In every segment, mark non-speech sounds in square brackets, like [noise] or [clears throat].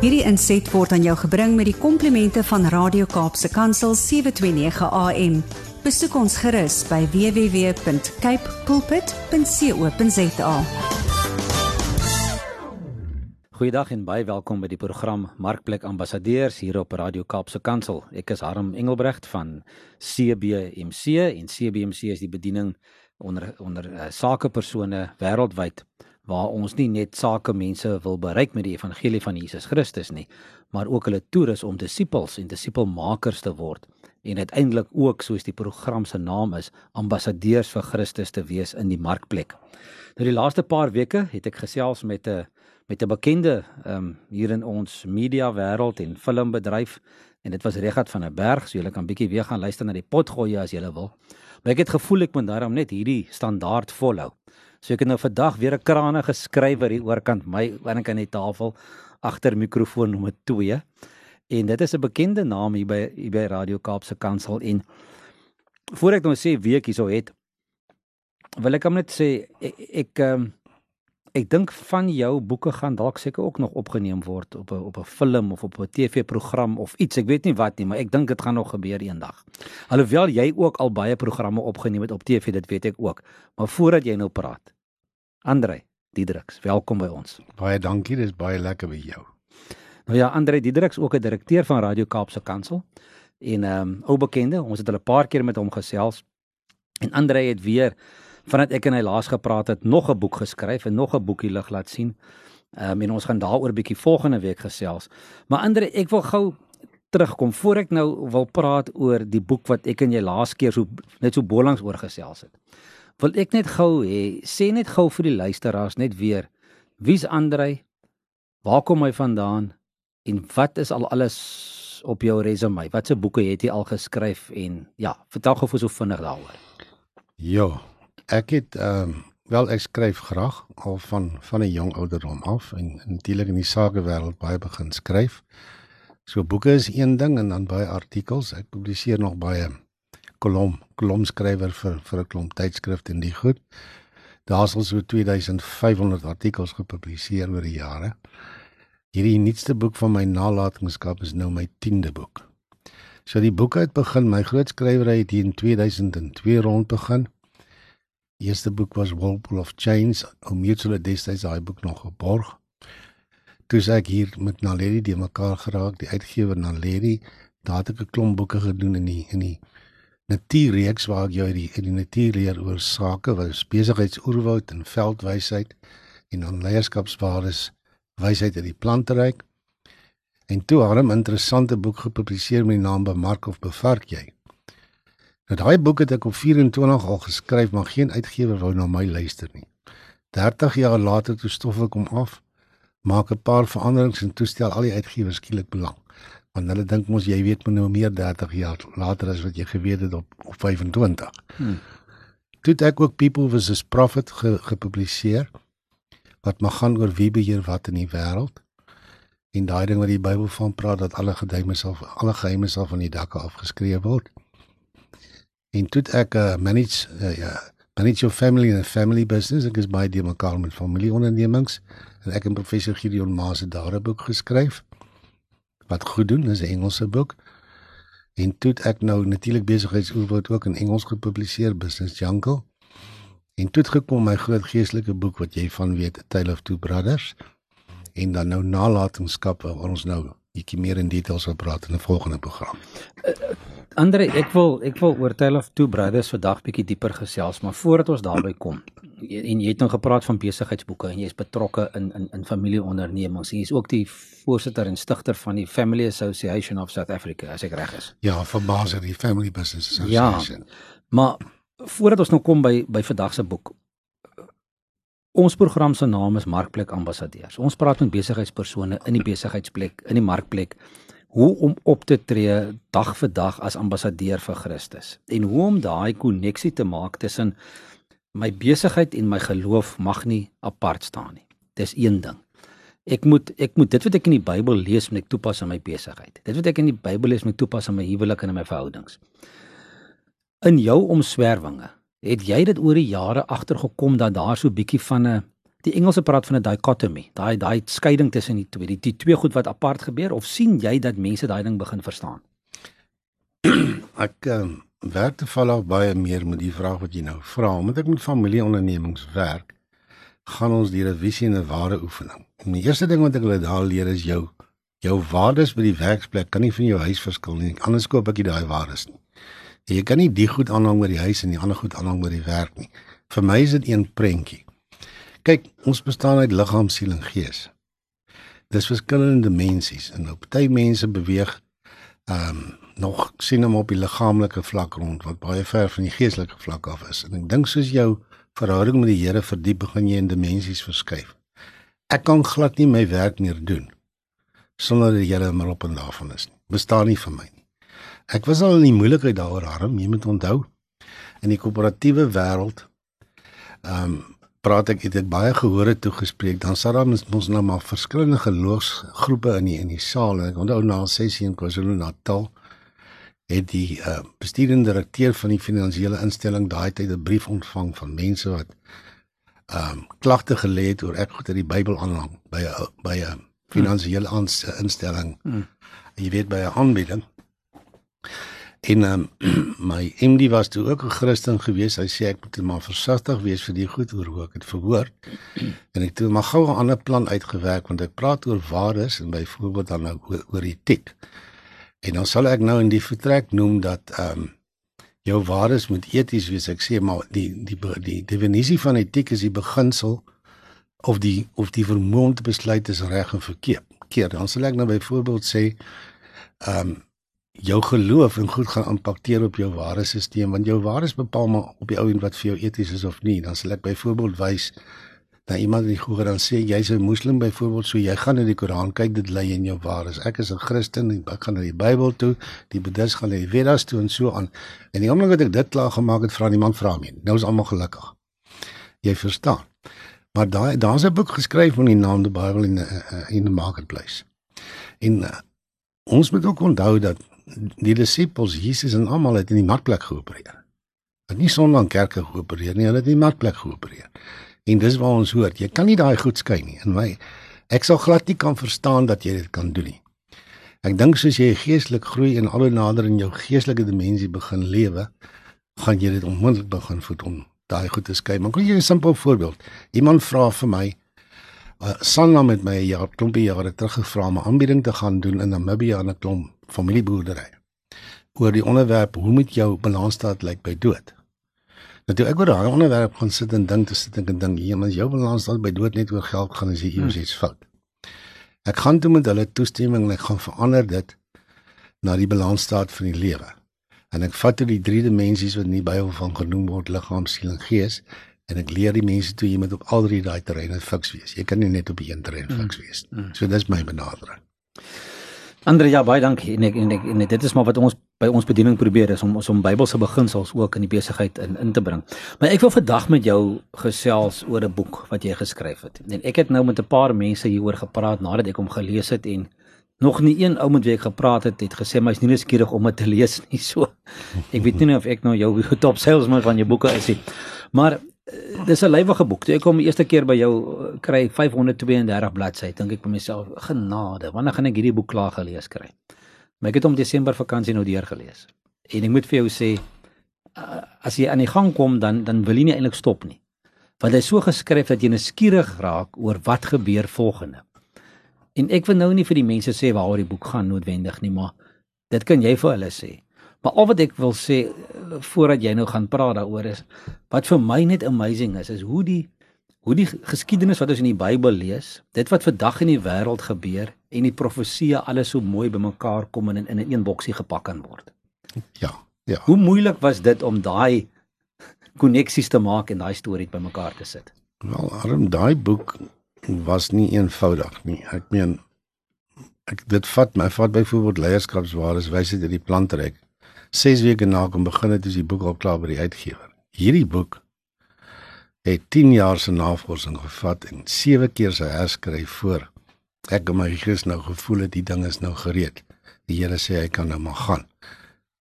Hierdie inset word aan jou gebring met die komplimente van Radio Kaapse Kansel 729 AM. Besoek ons gerus by www.cape pulpit.co.za. Goeiedag en baie welkom by die program Markplek Ambassadeurs hier op Radio Kaapse Kansel. Ek is Harm Engelbrecht van CBMC en CBMC is die bediening onder onder uh, sakepersone wêreldwyd waar ons nie net sake mense wil bereik met die evangelie van Jesus Christus nie, maar ook hulle toerus om disippels en disipelmakers te word en uiteindelik ook soos die program se naam is, ambassadeurs vir Christus te wees in die markplek. Nou die laaste paar weke het ek gesels met 'n met 'n bekende ehm um, hier in ons media wêreld en filmbedryf en dit was Regat van der Berg, so julle kan bietjie weer gaan luister na die potgoeie as julle wil. Maar ek het gevoel ek moet daarom net hierdie standaard volhou. So ek het nou vandag weer 'n krane geskrywer hier oorkant my wanneer kan die tafel agter mikrofoon nommer 2. En dit is 'n bekende naam hier by hier by Radio Kaapse Kansel en voor ek nou sê wie ek hierso het wil ek hom net sê ek ek, um, ek dink van jou boeke gaan dalk seker ook nog opgeneem word op 'n op 'n film of op 'n TV-program of iets. Ek weet nie wat nie, maar ek dink dit gaan nog gebeur eendag. Alhoewel jy ook al baie programme opgeneem het op TV, dit weet ek ook. Maar voordat jy nou praat. Andre Diedriks, welkom by ons. Baie dankie, dis baie lekker by jou. Nou ja, Andre Diedriks ook 'n direkteur van Radio Kaapse Kansel en ehm um, ou bekende. Ons het hulle 'n paar keer met hom gesels. En Andre het weer vandat ek en hy laas gepraat het, nog 'n boek geskryf en nog 'n boekie lig laat sien. Ehm um, en ons gaan daaroor bietjie volgende week gesels. Maar Andre, ek wil gou terugkom voor ek nou wil praat oor die boek wat ek en jy laas keer so net so bolangs oor gesels het. Wil ek net gou hê, sê net gou vir die luisteraars net weer, wie's Andre? Waar kom hy vandaan? En wat is al alles op jou resume? Watse boeke het jy al geskryf en ja, vertel gou vir so vinnig daaroor. Ja, ek het ehm um, wel ek skryf graag al van van 'n jong ouderdom af en natuurlik in die sakewêreld baie begin skryf. So boeke is een ding en dan baie artikels. Ek publiseer nog baie kolom kolomskrywer vir vir 'n klomp tydskrifte en die goed. Daar's al so 2500 artikels gepubliseer oor die jare. Hierdie nuutste boek van my nalatenskap is nou my 10de boek. So die boek het begin, my groot skrywery het in 2002 rond begin eerste boek was Whirlpool of Chains, ou mutual destyds daai boek nog geborg. Toe ek hier met Naledi die mekaar geraak, die uitgewer Naledi, daar het ek 'n klomp boeke gedoen in die in die natuurreeks waar ek jou die in die natuur leer oor sake wat besigheidsoerwoud en veldwysheid en dan leierskapswaardes wysheid uit die planteryk. En toe het 'n interessante boek gepubliseer met die naam Bemark of Bevark jy. Nou daai boek het ek op 24 al geskryf, maar geen uitgewer wou na my luister nie. 30 jaar later toe stof ek hom af, maak 'n paar veranderings en toestel al die uitgewers skielik belang. Want hulle dink mos jy weet nou meer 30 jaar later as wat jy geweet het op op 25. Hmm. Toe het ek ook People vs Prophet ge, gepubliseer wat mag gaan oor wie beheer wat in die wêreld. En daai ding wat die Bybel van praat dat alle geheime sal alle geheime sal van die dakke afgeskryf word en toe ek uh, manage uh, ja manage your family and family business. Ek is baie die mekaar met familieondernemings. En ek en professor Gideon Maas het daar 'n boek geskryf wat goed doen. Is 'n Engelse boek. En toe ek nou natuurlik besigheidsoorwoord ook in Engels gepubliseer Business Jungle. En toe het gekom my groot geestelike boek wat jy van weet A Tale of Two Brothers. En dan nou nalatenskap waar ons nou bietjie meer in detail sal praat in 'n volgende program. Andre, ek wil ek wil oor Tale of Two Brothers vandag bietjie dieper gesels, maar voordat ons daarby kom, en jy het nou gepraat van besigheidsboeke en jy is betrokke in in in familieondernemings. Jy is ook die voorsitter en stigter van die Family Association of South Africa, as ek reg is. Ja, van Basel die Family Business Association. Ja. Maar voordat ons nou kom by by vandag se boek. Ons program se naam is Markplek Ambassadeurs. Ons praat met besigheidspersone in die besigheidsplek, in die markplek hoe om op te tree dag vir dag as ambassadeur vir Christus en hoe om daai koneksie te maak tussen my besigheid en my geloof mag nie apart staan nie. Dis een ding. Ek moet ek moet dit wat ek in die Bybel lees moet ek toepas in my besigheid. Dit wat ek in die Bybel lees moet ek toepas in my huwelik en in my verhoudings. In jou omswervinge, het jy dit oor die jare agtergekom dat daar so bietjie van 'n Die Engelse praat van 'n dichotomy, daai daai skeiding tussen die twee, die, die twee goed wat apart gebeur of sien jy dat mense daai ding begin verstaan? [clears throat] ek um, werk te val af baie meer met die vraag wat jy nou vra, omdat ek met familieondernemings werk, gaan ons deur 'n visie en 'n ware oefening. En die eerste ding wat ek hulle daar leer is jou jou waardes by die werksplek kan nie van jou huis verskil nie. Anders koop ek nie daai waardes nie. En jy kan nie die goed aanhang by die huis en die ander goed aanhang by die werk nie. Vir my is dit een prentjie. Kyk, ons bestaan uit liggaam, siel en gees. Dis verskillende dimensies en nou party mense beweeg ehm um, nog sien hom op die liggaamlike vlak rond wat baie ver van die geestelike vlak af is. En ek dink soos jou verhouding met die Here verdiep, begin jy in dimensies verskuif. Ek kan glad nie my werk meer doen sonder dat jy maar op en daarvan is nie. Bestaan nie vir my nie. Ek was al in die moeilikheid daaroor, Harm, jy moet onthou. In die koöperatiewe wêreld ehm um, praat ek het ek baie gehore toe gespreek. Dan sat daar ons nou maar verskillende geloofsgroepe in die in die saal en ek onthou na 'n sessie in KwaZulu-Natal het die uh, bestuurende direkteur van die finansiële instelling daai tyd 'n brief ontvang van mense wat ehm um, klagte gelê het oor ek goed uit die Bybel aanhang by 'n by 'n finansiële instelling. Hmm. Jy weet by 'n aanbieding. En um, [clears throat] my MD was toe ook 'n Christen gewees. Hy sê ek moet maar versigtig wees vir die goed oor hoe ek dit verhoor. [clears throat] En ek het maar gou 'n ander plan uitgewerk want ek praat oor waardes en byvoorbeeld dan nou oor, oor etiek. En dan sal ek nou in die vertrek noem dat ehm um, jou waardes moet eties wees. Ek sê maar die die die, die definisie van etiek is die beginsel of die of die vermoë om te besluit is reg of verkeerd. Keer dan sal ek nou byvoorbeeld sê ehm um, jou geloof en goed gaan impakteer op jou waardesisteem want jou waardes bepaal maar op die ou en wat vir jou eties is of nie. Dan sal ek byvoorbeeld wys dat iemand in die goeie dan sê jy's 'n moslim byvoorbeeld so jy gaan na die Koran kyk dit lê in jou waardes. Ek is 'n Christen en ek gaan na die Bybel toe, die Boeddhis gaan na die Vedas toe en so aan. En die oomblik wat ek dit klaar gemaak het, vra niemand vra meer. Nou is almal gelukkig. Jy verstaan. Maar daai daar's 'n boek geskryf van die naam the Bible in the, uh, in the marketplace. En uh, ons moet ook onthou dat die disippels Jesus en almal het in die markplek geopereer. Het nie sonder aan kerke geopereer nie, hulle het in die markplek geopereer. En dis waar ons hoor, jy kan nie daai goed skei nie. In my ek sal glad nie kan verstaan dat jy dit kan doen nie. Ek dink soos jy geestelik groei en al hoe nader in jou geestelike dimensie begin lewe, gaan jy dit onmoontlik begin voed om daai goed te skei. Maar kan jy 'n simpel voorbeeld? Iemand vra vir my uh, Sanna met my 'n jaar klompie jare terug gevra om 'n aanbieding te gaan doen in Namibia aan 'n klomp familieboerdery. Oor die onderwerp hoe moet jou balansstaat lyk by dood? Nou toe ek oor daai onderwerp gaan sit en dink, te sit en dink, hier mens jou balansstaat by dood net oor geld gaan as jy iewers hmm. iets fout. Ek gaan toe met hulle toestemming en ek gaan verander dit na die balansstaat van die lewe. En ek vat toe die drie dimensies wat in die Bybel van genoem word, liggaam, siel en gees, en ek leer die mense toe jy moet op al drie daai terreine fiks wees. Jy kan nie net op een terrein mm. fiks wees nie. So dis my benadering. Andre ja baie dankie en ek en ek en dit is maar wat ons by ons bediening probeer is om ons om Bybelse beginsels ook in die besigheid in in te bring. Maar ek wil vandag met jou gesels oor 'n boek wat jy geskryf het. En ek het nou met 'n paar mense hieroor gepraat nadat ek hom gelees het en nog nie een ou met wie ek gepraat het het gesê my is nie nuuskierig om dit te lees nie [laughs] so ek weet nie of ek nou jou [laughs] top salesman van jou boeke is nie maar dis 'n lywige boek. Toe ek kom die eerste keer by jou uh, kry 532 bladsye dink ek vir myself genade wanneer gaan ek hierdie boek klaar gelees kry? Maar ek het hom Desember vakansie nou deur gelees. En ek moet vir jou sê uh, as jy aan die gang kom dan dan wil jy nie eintlik stop nie. Want hy is so geskryf dat jy nuuskierig raak oor wat gebeur volgende. En ek wil nou nie vir die mense sê waaroor die boek gaan noodwendig nie, maar dit kan jy vir hulle sê. Maar al wat ek wil sê eh, voordat jy nou gaan praat daaroor is wat vir my net amazing is, is hoe die hoe die geskiedenis wat ons in die Bybel lees, dit wat vandag in die wêreld gebeur en die profeseë alles so mooi bymekaar kom en in, in 'n een boksie gepak kan word. Ja, ja. Hoe moeilik was dit om daai koneksies te maak en daai storie bymekaar te sit? Wel, arm daai boek was nie eenvoudig nie. Ek meen ek dit vat my vat byvoorbeeld leierskapswaardes wys dit in die plantrek. 6 weke na kom begin het is die boek al klaar by die uitgewer. Hierdie boek het 10 jaar se navorsing gevat en 7 keer se herskryf voor ek en my gees nou gevoel het die ding is nou gereed. Die Here sê hy kan nou maar gaan.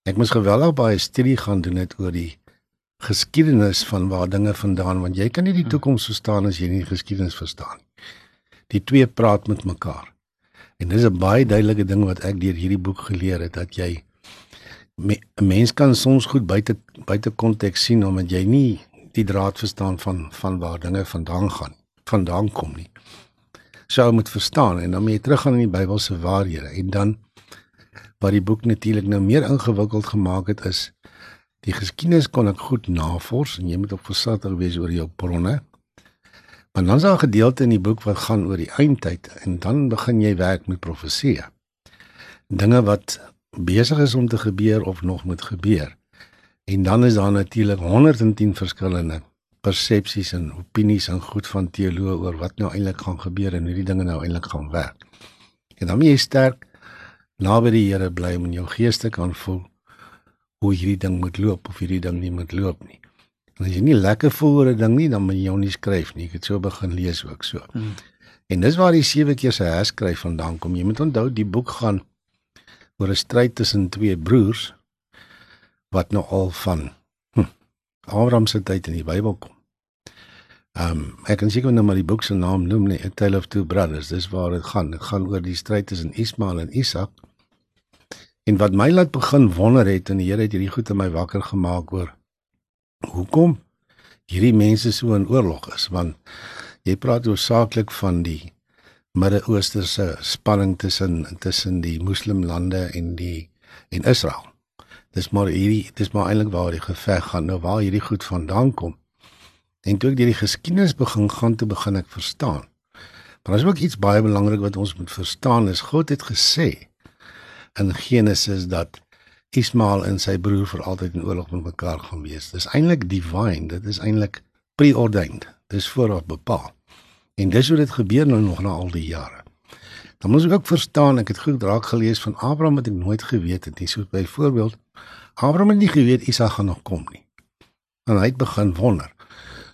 Ek moes geweldig baie studie gaan doen net oor die geskiedenis van waar dinge vandaan want jy kan nie die toekoms verstaan as jy nie die geskiedenis verstaan nie. Die twee praat met mekaar. En dis 'n baie duidelike ding wat ek deur hierdie boek geleer het dat jy 'n mens kan soms goed buite buite konteks sien omdat jy nie die draad verstaan van van waar dinge vandaan gaan, vandaan kom nie. Sou moet verstaan en dan moet jy teruggaan in die Bybelse waarhede en dan wat die boek natuurlik nou meer ingewikkeld gemaak het is Die geskiedenis kon ek goed navors en jy moet op versigtig wees oor jou bronne. Maar dan is daar 'n gedeelte in die boek wat gaan oor die eindtyd en dan begin jy werk met profeseë. Dinge wat besig is om te gebeur of nog moet gebeur. En dan is daar natuurlik 110 verskillende persepsies en opinies en goed van teoloë oor wat nou eintlik gaan gebeur en hoe die dinge nou eintlik gaan werk. En dan moet jy sterk naby die Here bly om in jou gees te kan voel hoe hierdie ding moet loop of hierdie ding nie moet loop nie. En as jy nie lekker voel oor 'n ding nie, dan moet jy hom nie skryf nie. Ek het so begin lees ook so. Hmm. En dis waar die sewe keer se herskryf vandaan kom. Jy moet onthou die boek gaan oor 'n stryd tussen twee broers wat nou al van hm, Abraham se tyd in die Bybel kom. Ehm um, ek kan seker nou maar die boek se naam noem nie, A Tale of Two Brothers. Dis waar dit gaan. Dit gaan oor die stryd tussen Ismael en Isak. En wat my laat begin wonder het en die Here het hierdie goed in my wakker gemaak oor hoekom hierdie mense so in oorlog is want jy praat oorsaaklik van die Midde-Ooste se spanning tussen tussen die moslimlande en die en Israel. Dis maar hierdie dis maar eintlik waar die geveg gaan nou waar hierdie goed vandaan kom. En toe ek deur die geskiedenis begin gaan te begin ek verstaan. Maar daar's ook iets baie belangrik wat ons moet verstaan is God het gesê in Genesis dat Ismael en sy broer vir altyd in oorlog met mekaar gaan wees. Dis eintlik divine, dit is eintlik preordained. Dis vooraf bepaal. En dis hoe dit gebeur nou nog na al die jare. Dan moet ek ook verstaan, ek het goed raak gelees van Abraham wat ek nooit geweet het nie. So byvoorbeeld, Abraham het nie geweet Isak gaan nog kom nie. En hy het begin wonder.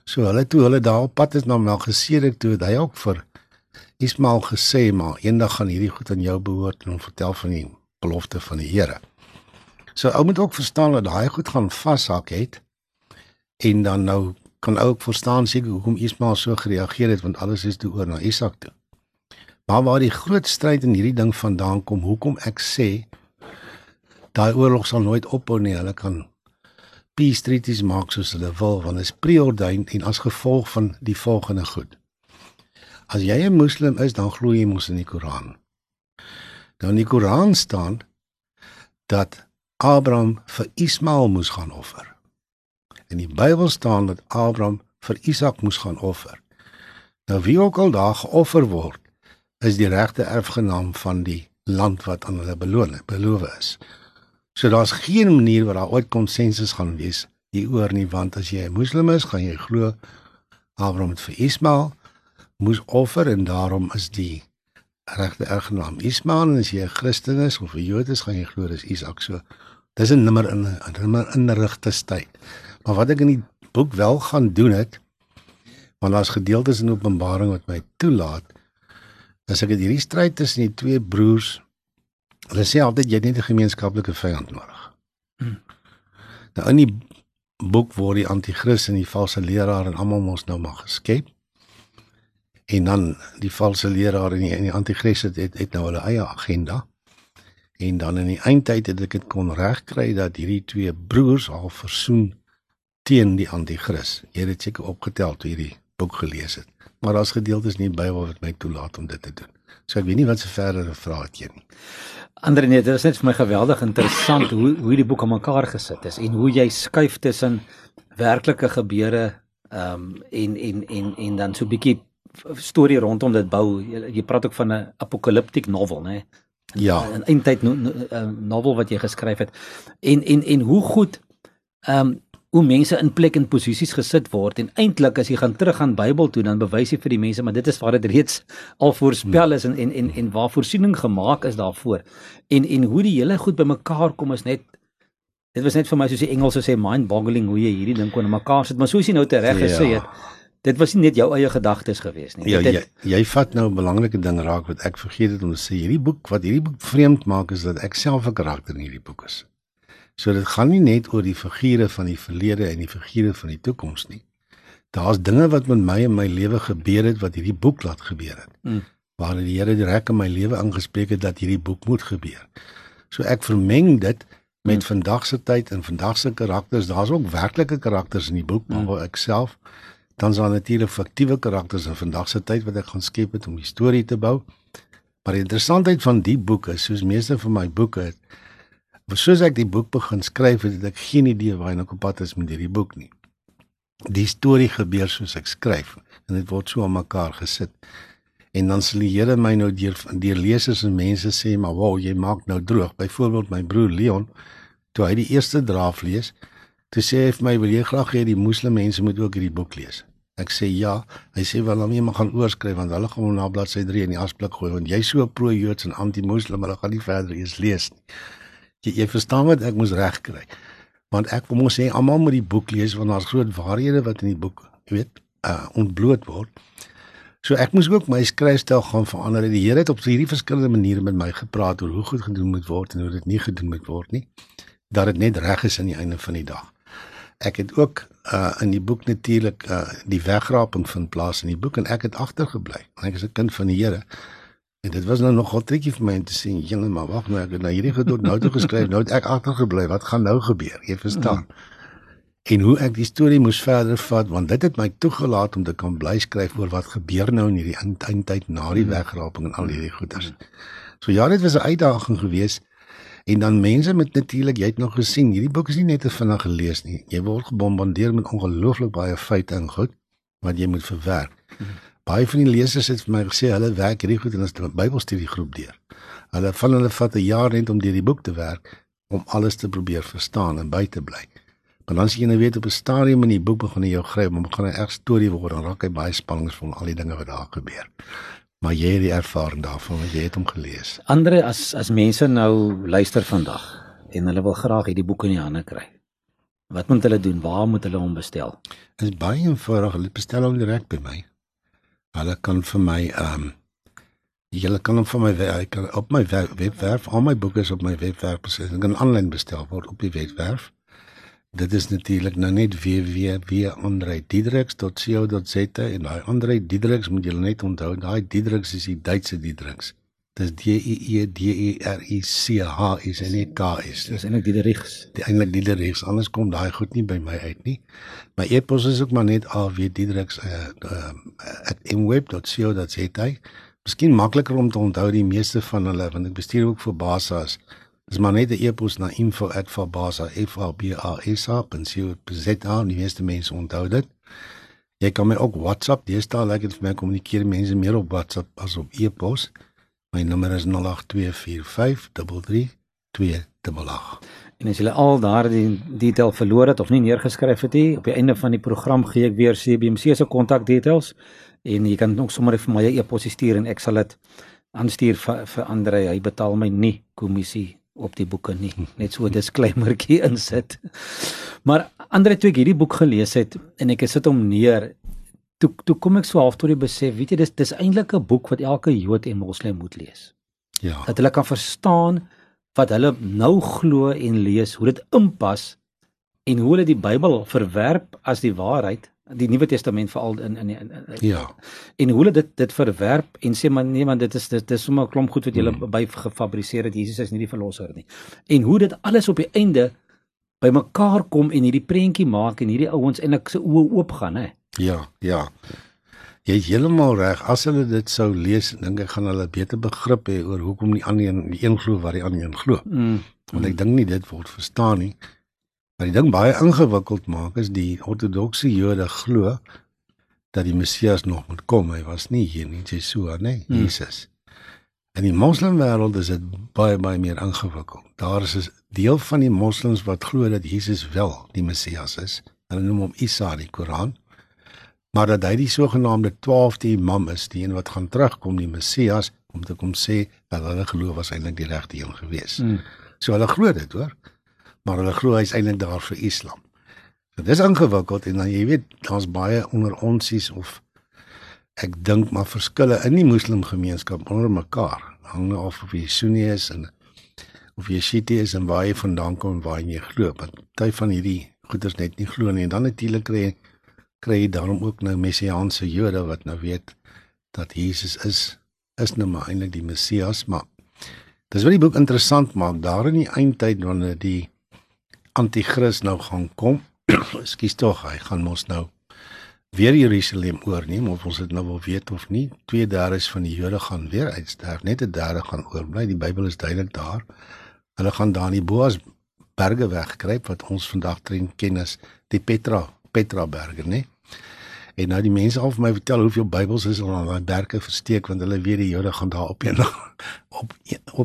So hulle toe hulle daar op pad is na Melchisedek toe, het hy ook vir Ismael gesê, maar eendag gaan hierdie goed aan jou behoort en hom vertel van hom belofte van die Here. So ou moet ook verstaan dat daai goed gaan vashak het en dan nou kan ook verstaan seker hoekom Ismael so gereageer het want alles is toe oor na Isak toe. Maar waar die groot stryd in hierdie ding vandaan kom, hoekom ek sê daai oorlog sal nooit ophou nie. Hulle kan peace treaties maak soos hulle wil want dit is preordained en as gevolg van die volgende goed. As jy 'n moslim is, dan glo jy mos in die Koran. Nou in die Koran staan dat Abraham vir Ismael moes gaan offer. In die Bybel staan dat Abraham vir Isak moes gaan offer. Nou wie ook al daar geoffer word, is die regte erfgenaam van die land wat aan hulle beloon beloof is. So daar's geen manier waar daar ooit konsensus gaan wees hieroor nie, want as jy 'n moslim is, gaan jy glo Abraham het vir Ismael moes offer en daarom is die regte erfgenaam Ismael en as jy 'n Christen is of 'n Jood is, gaan jy glo dis Isak. So dis 'n nimmer in 'n nimmer inrigte tyd. Maar wat ek in die boek wel gaan doen het, want daar's gedeeltes in Openbaring wat my toelaat, as ek dit hierdie stryd tussen die twee broers, hulle sê altyd jy het net 'n gemeenskaplike vyand nodig. Hmm. Nou in die boek word die anti-kris en die valse leraar en almal mos nou maar geskep en dan die valse leraar en die, die anti-kris het, het het nou hulle eie agenda. En dan in die eindtyd het ek dit kon regkry dat hierdie twee broers al versoen teen die anti-kris. Jy het dit seker opgetel toe hierdie boek gelees het. Maar daar's gedeeltes in die Bybel wat my toelaat om dit te doen. So ek weet nie wat se verdere vrae het jy nie. Andre nee, dit is net vir my geweldig interessant hoe hoe hierdie boek aan mekaar gesit is en hoe jy skuif tussen werklike gebeure ehm um, en en en en dan so 'n bietjie storie rondom dit bou. Jy, jy praat ook van 'n apokaliptiek novel, né? Ja. 'n eindtyd no, no, novel wat jy geskryf het. En en en hoe goed ehm um, hoe mense in plek en posisies gesit word en eintlik as jy gaan terug aan Bybel toe dan bewys jy vir die mense maar dit is waar dit reeds al voorspel is en en en en waar voorsiening gemaak is daarvoor. En en hoe die hele goed bymekaar kom is net dit was net vir my soos die Engelse sê mind boggling hoe jy hierdie ding kon mekaar sit maar soos jy nou tereg gesê ja. het dit was nie net jou eie gedagtes gewees nie. Ja, jy jy vat nou 'n belangrike ding raak wat ek vergeet het om te sê. Hierdie boek wat hierdie boek vreemd maak is dat ek self 'n karakter in hierdie boek is. So dit gaan nie net oor die figure van die verlede en die figure van die toekoms nie. Daar's dinge wat met my in my lewe gebeur het wat hierdie boek laat gebeur het. Mm. Waar die Here direk in my lewe aangespreek het dat hierdie boek moet gebeur. So ek vermeng dit met mm. vandag se tyd en vandag se karakters. Daar's ook werklike karakters in die boek, maar mm. ek self dan is daar natuurlik fiktiewe karakters in vandag se tyd wat ek gaan skep het om die storie te bou. Maar die interessantheid van die boek is, soos meeste van my boeke het, soos ek die boek begin skryf, het ek geen idee waar ek op pad is met hierdie boek nie. Die storie gebeur soos ek skryf en dit word so aan mekaar gesit. En dan sal die Here my nou deur deur lesers en mense sê, "Maar wow, jy maak nou droog." Byvoorbeeld my broer Leon, toe hy die eerste draaf lees, toe sê hy vir my, "Wil jy graag hê die moslim mense moet ook hierdie boek lees?" Ek sê ja. Hy sê wel dan jy mag gaan oorskryf want hulle gaan na bladsy 3 in die asblik gooi want jy's so pro-Joods en anti-moslim, hulle gaan nie verder eens lees nie. Jy, jy verstaan wat ek moes regkry. Want ek wil mos sê almal moet die boek lees want daar's groot waarhede wat in die boek, jy weet, uh ontbloot word. So ek moes ook my skryfstyl gaan verander. Die Here het op hierdie verskillende maniere met my gepraat oor hoe goed gedoen moet word en hoe dit nie gedoen moet word nie. Dat dit net reg is aan die einde van die dag. Ek het ook uh in die boek natuurlik uh die wegraping vind plaas in die boek en ek het agtergebly. Ek is 'n kind van die Here. En dit was nou nogal triekie vir my om te sien, "Jene, maar wag nou, ek het nou hierdie gedoen nou toe geskryf, nou het ek agtergebly. Wat gaan nou gebeur?" Jy verstaan. Mm. En hoe ek die storie moes verder vat want dit het my toegelaat om te kan bly skryf oor wat gebeur nou in hierdie eindtyd na die mm. wegraping en al hierdie. Mm. So ja, dit was 'n uitdaging geweest. En dan mense met natuurlik, jy het nog gesien, hierdie boek is nie net te vinnig gelees nie. Jy word gebombardeer met ongelooflik baie feite en goed wat jy moet verwerk. Hmm. Baie van die lesers het vir my gesê hulle werk hierdie goed in 'n Bybelstudiegroep deur. Hulle van hulle vat 'n jaar net om deur die boek te werk om alles te probeer verstaan en by te bly. Maar dan as jy nou weet op 'n stadium in die boek begin jy jou gryp, maar begin 'n erg storie word en raak hy baie spanningsvol al die dinge wat daar gebeur maar jy het die ervaring daarvan want jy het hom gelees. Andre as as mense nou luister vandag en hulle wil graag hierdie boek in die hande kry. Wat moet hulle doen? Waar moet hulle hom bestel? Dit is baie eenvoudig. Hulle bestel hom direk by my. Hulle kan vir my ehm um, Julle kan hom van my kan op my webwerf, al my boeke is op my webwerf besit. Hulle kan aanlyn bestel word op die webwerf. Dit is natuurlik nou net www.andreidiedriks.co.za en daai Andrei Diedriks moet julle net onthou, daai Diedriks is die Duitse Diedriks. Dis D E E D E R I C H is en nie K is. Dis eintlik Diedriks. Die eintlik Diedriks, anders kom daai goed nie by my uit nie. My e-pos is ook maar net awdiedriks@mweb.co.za. Miskien makliker om te onthou die meeste van hulle want ek bestuur ook vir Basas. Dis maar net 'n e-pos na info@fabasa.co.za. Die meeste mense onthou dit. Jy kan my ook WhatsApp, dis daar lekker vir my kommunikeer mense meer op WhatsApp as op e-pos. My nommer is 0824533288. En as jy al daardie detail verloor het of nie neergeskryf het nie, op die einde van die program gee ek weer CBMC se kontakdetails en jy kan ook sommer vir my 'n e-pos stuur en ek sal dit aanstuur vir, vir Andre. Hy betaal my nie kommissie op die boeke nie. [laughs] Net so 'n disclaimertjie insit. Maar ander toe ek hierdie boek gelees het en ek sit hom neer, toe toe kom ek so half tot die besef, weet jy, dis dis eintlik 'n boek wat elke Jood en Moslem moet lees. Ja. Dat hulle kan verstaan wat hulle nou glo en lees, hoe dit inpas en hoe hulle die Bybel verwerp as die waarheid die Nuwe Testament veral in in, in, in ja. En hoe hulle dit dit verwerp en sê maar nee man dit is dit is sommer 'n klomp goed wat jy hmm. by gefabriseer het Jesus is nie die verlosser nie. En hoe dit alles op die einde bymekaar kom en hierdie prentjie maak en hierdie ouens eintlik se oë oop gaan hè. Ja, ja. Jy is heeltemal reg. As hulle dit sou lees, dink ek gaan hulle beter begrip hê oor hoekom die ander een die een glo wat die ander een glo. Mm. Want ek mm. dink nie dit word verstaan nie. Wat die ding baie ingewikkeld maak is die ortodokse Jode glo dat die Messias nog moet kom. Hy was nie hier nie, Yeshua, nee, hmm. Jesus. In die moslimwêreld is dit baie baie meer ingewikkeld. Daar is 'n deel van die moslems wat glo dat Jesus wel die Messias is. Hulle noem hom Isa in die Koran. Maar dat hy die sogenaamde 12de imam is, die een wat gaan terugkom, die Messias, om te kom sê dat hulle geloof was eintlik die regte een gewees. Hmm. So hulle glo dit, hoor maar hulle glo hy's eintlik daar vir Islam. So dis ingewikkeld en dan jy weet daar's baie onder onsies of ek dink maar verskille in die moslim gemeenskap onder mekaar hang af of jy Sunni is en of jy sitie is en waar jy vandaan kom en waar jy glo. Want party van hierdie goeders net nie glo nie. En dan natuurlik kry kry jy daarom ook nou messiaanse Jode wat nou weet dat Jesus is is nou maar eintlik die Messias, maar dis wat die boek interessant maak. Daar in die eindtyd wanneer die anti-kris nou gaan kom, [coughs] ekskuus tog, hy gaan mos nou weer Jerusalem oorneem of ons dit nou wil weet of nie. Twee derdes van die Jode gaan weer uitsterf, net 'n derde gaan oorbly. Die Bybel is duidelik daar. Hulle gaan daar in die Boas berge wegkruip wat ons vandag drin ken as die Petra Petra berge, né? En nou die mense al vir my vertel hoeveel Bybels is al aan daai berge versteek want hulle weet die Jode gaan daar op eendag [laughs] op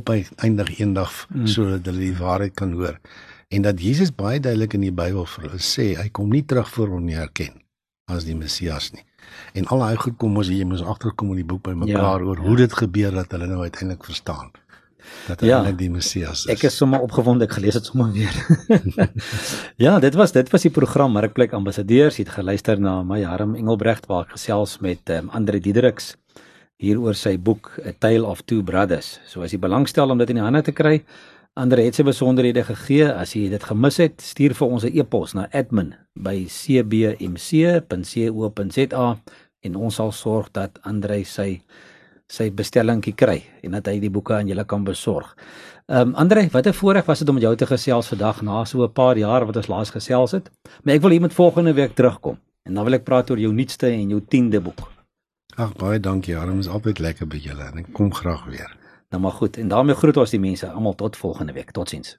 op eindig eendag mm. sodat hulle die waarheid kan hoor. En dat Jesus baie duidelik in die Bybel vir hulle sê hy kom nie terug voor om nie herken as die Messias nie. En al daai goed kom ons jy moet agterkom in die boek by mekaar ja, oor ja. hoe dit gebeur dat hulle nou uiteindelik verstaan dat hy ja, die Messias is. Ek is sommer opgewonde ek gelees dit sommer weer. [laughs] ja, dit was dit was die program Markplek Ambassadeurs. Jy het geluister na my Harm Engelbrecht waar ek gesels met um, Andre Diedericks hier oor sy boek A Tale of Two Brothers. So as jy belangstel om dit in die hande te kry, Andre het sy besonderhede gegee. As jy dit gemis het, stuur vir ons 'n e-pos na admin@cbmc.co.za en ons sal sorg dat Andre sy sy bestellingkie kry en dat hy die boeke aan julle kan besorg. Ehm um, Andre, wat 'n voorreg was dit om met jou te gesels vandag na so 'n paar jaar wat ons laas gesels het. Maar ek wil hier met volgende week terugkom en dan wil ek praat oor jou nuutste en jou 10de boek. Ag baie dankie, Arm, is altyd lekker by julle en ek kom graag weer. Nou maar goed en daarmee groet ons die mense almal tot volgende week. Totsiens.